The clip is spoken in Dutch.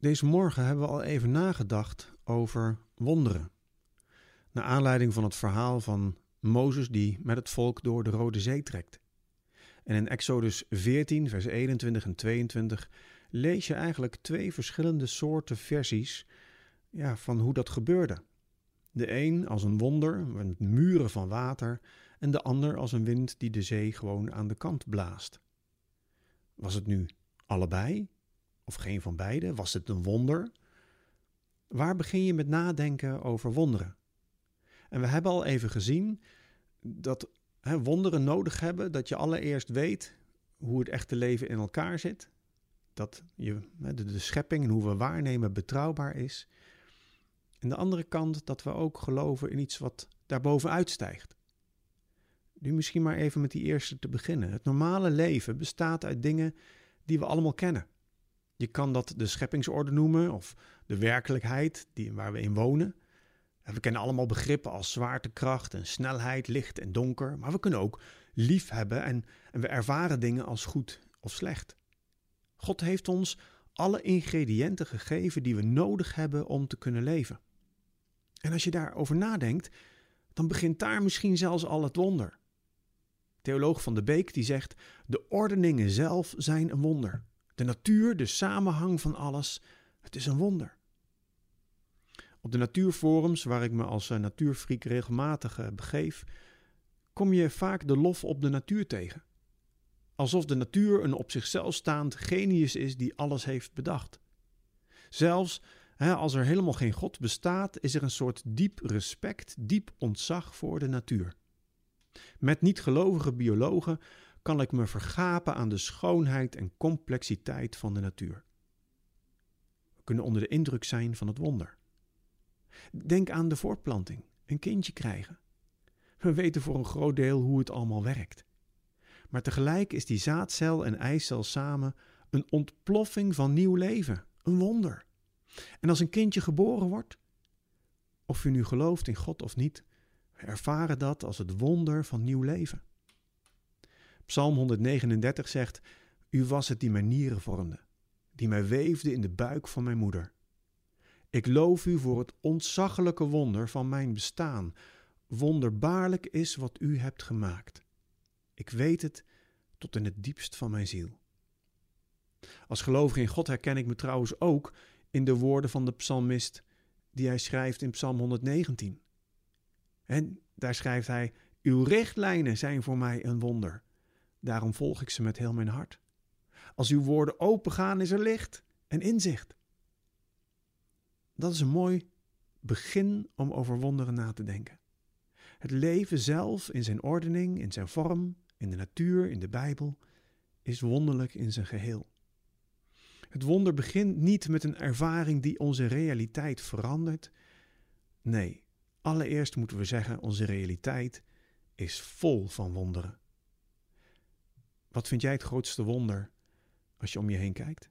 Deze morgen hebben we al even nagedacht over wonderen. Naar aanleiding van het verhaal van Mozes die met het volk door de Rode Zee trekt. En in Exodus 14, vers 21 en 22 lees je eigenlijk twee verschillende soorten versies ja, van hoe dat gebeurde. De een als een wonder, met muren van water, en de ander als een wind die de zee gewoon aan de kant blaast. Was het nu allebei? Of geen van beide? Was het een wonder? Waar begin je met nadenken over wonderen? En we hebben al even gezien dat hè, wonderen nodig hebben dat je allereerst weet hoe het echte leven in elkaar zit. Dat je, de, de schepping en hoe we waarnemen betrouwbaar is. En de andere kant dat we ook geloven in iets wat daarboven uitstijgt. Nu misschien maar even met die eerste te beginnen. Het normale leven bestaat uit dingen die we allemaal kennen. Je kan dat de scheppingsorde noemen of de werkelijkheid die, waar we in wonen. We kennen allemaal begrippen als zwaartekracht en snelheid, licht en donker, maar we kunnen ook lief hebben en, en we ervaren dingen als goed of slecht. God heeft ons alle ingrediënten gegeven die we nodig hebben om te kunnen leven. En als je daarover nadenkt, dan begint daar misschien zelfs al het wonder. Theoloog van de Beek die zegt: de ordeningen zelf zijn een wonder. De natuur, de samenhang van alles, het is een wonder. Op de natuurforums, waar ik me als eh, natuurfreak regelmatig eh, begeef, kom je vaak de lof op de natuur tegen. Alsof de natuur een op zichzelf staand genius is die alles heeft bedacht. Zelfs hè, als er helemaal geen God bestaat, is er een soort diep respect, diep ontzag voor de natuur. Met niet-gelovige biologen kan ik me vergapen aan de schoonheid en complexiteit van de natuur. We kunnen onder de indruk zijn van het wonder. Denk aan de voortplanting, een kindje krijgen. We weten voor een groot deel hoe het allemaal werkt. Maar tegelijk is die zaadcel en eicel samen een ontploffing van nieuw leven, een wonder. En als een kindje geboren wordt, of u nu gelooft in God of niet, we ervaren dat als het wonder van nieuw leven. Psalm 139 zegt: U was het die mijn nieren vormde, die mij weefde in de buik van mijn moeder. Ik loof u voor het ontzaglijke wonder van mijn bestaan. Wonderbaarlijk is wat u hebt gemaakt. Ik weet het tot in het diepst van mijn ziel. Als gelovige in God herken ik me trouwens ook in de woorden van de psalmist die hij schrijft in Psalm 119. En daar schrijft hij: Uw richtlijnen zijn voor mij een wonder. Daarom volg ik ze met heel mijn hart. Als uw woorden opengaan, is er licht en inzicht. Dat is een mooi begin om over wonderen na te denken. Het leven zelf in zijn ordening, in zijn vorm, in de natuur, in de Bijbel, is wonderlijk in zijn geheel. Het wonder begint niet met een ervaring die onze realiteit verandert. Nee, allereerst moeten we zeggen: onze realiteit is vol van wonderen. Wat vind jij het grootste wonder als je om je heen kijkt?